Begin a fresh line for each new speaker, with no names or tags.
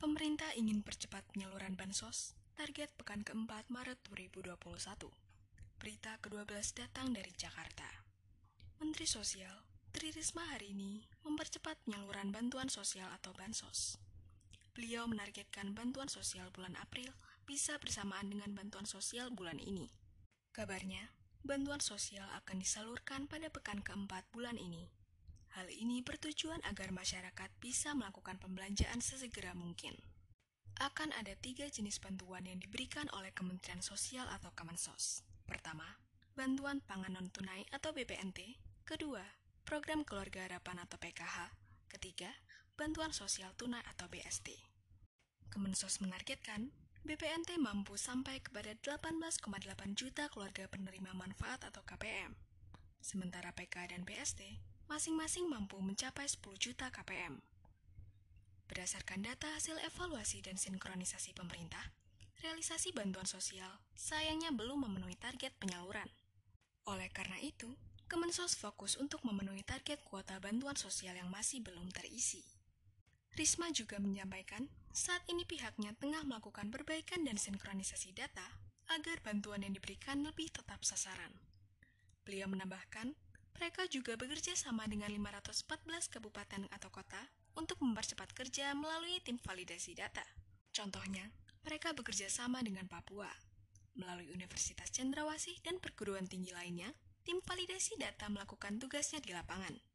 Pemerintah ingin percepat penyaluran bansos, target pekan keempat Maret 2021. Berita ke-12 datang dari Jakarta. Menteri Sosial, Tri Risma hari ini mempercepat penyaluran bantuan sosial atau bansos. Beliau menargetkan bantuan sosial bulan April bisa bersamaan dengan bantuan sosial bulan ini. Kabarnya, bantuan sosial akan disalurkan pada pekan keempat bulan ini. Hal ini bertujuan agar masyarakat bisa melakukan pembelanjaan sesegera mungkin. Akan ada tiga jenis bantuan yang diberikan oleh Kementerian Sosial atau Kemensos. Pertama, bantuan pangan non-tunai atau BPNT. Kedua, program keluarga harapan atau PKH. Ketiga, bantuan sosial tunai atau BST. Kemensos menargetkan BPNT mampu sampai kepada 18,8 juta keluarga penerima manfaat atau KPM. Sementara PK dan BST masing-masing mampu mencapai 10 juta KPM. Berdasarkan data hasil evaluasi dan sinkronisasi pemerintah, realisasi bantuan sosial sayangnya belum memenuhi target penyaluran. Oleh karena itu, Kemensos fokus untuk memenuhi target kuota bantuan sosial yang masih belum terisi. Risma juga menyampaikan, saat ini pihaknya tengah melakukan perbaikan dan sinkronisasi data agar bantuan yang diberikan lebih tetap sasaran. Beliau menambahkan, mereka juga bekerja sama dengan 514 kabupaten atau kota untuk mempercepat kerja melalui tim validasi data. Contohnya, mereka bekerja sama dengan Papua. Melalui Universitas Cendrawasih dan perguruan tinggi lainnya, tim validasi data melakukan tugasnya di lapangan.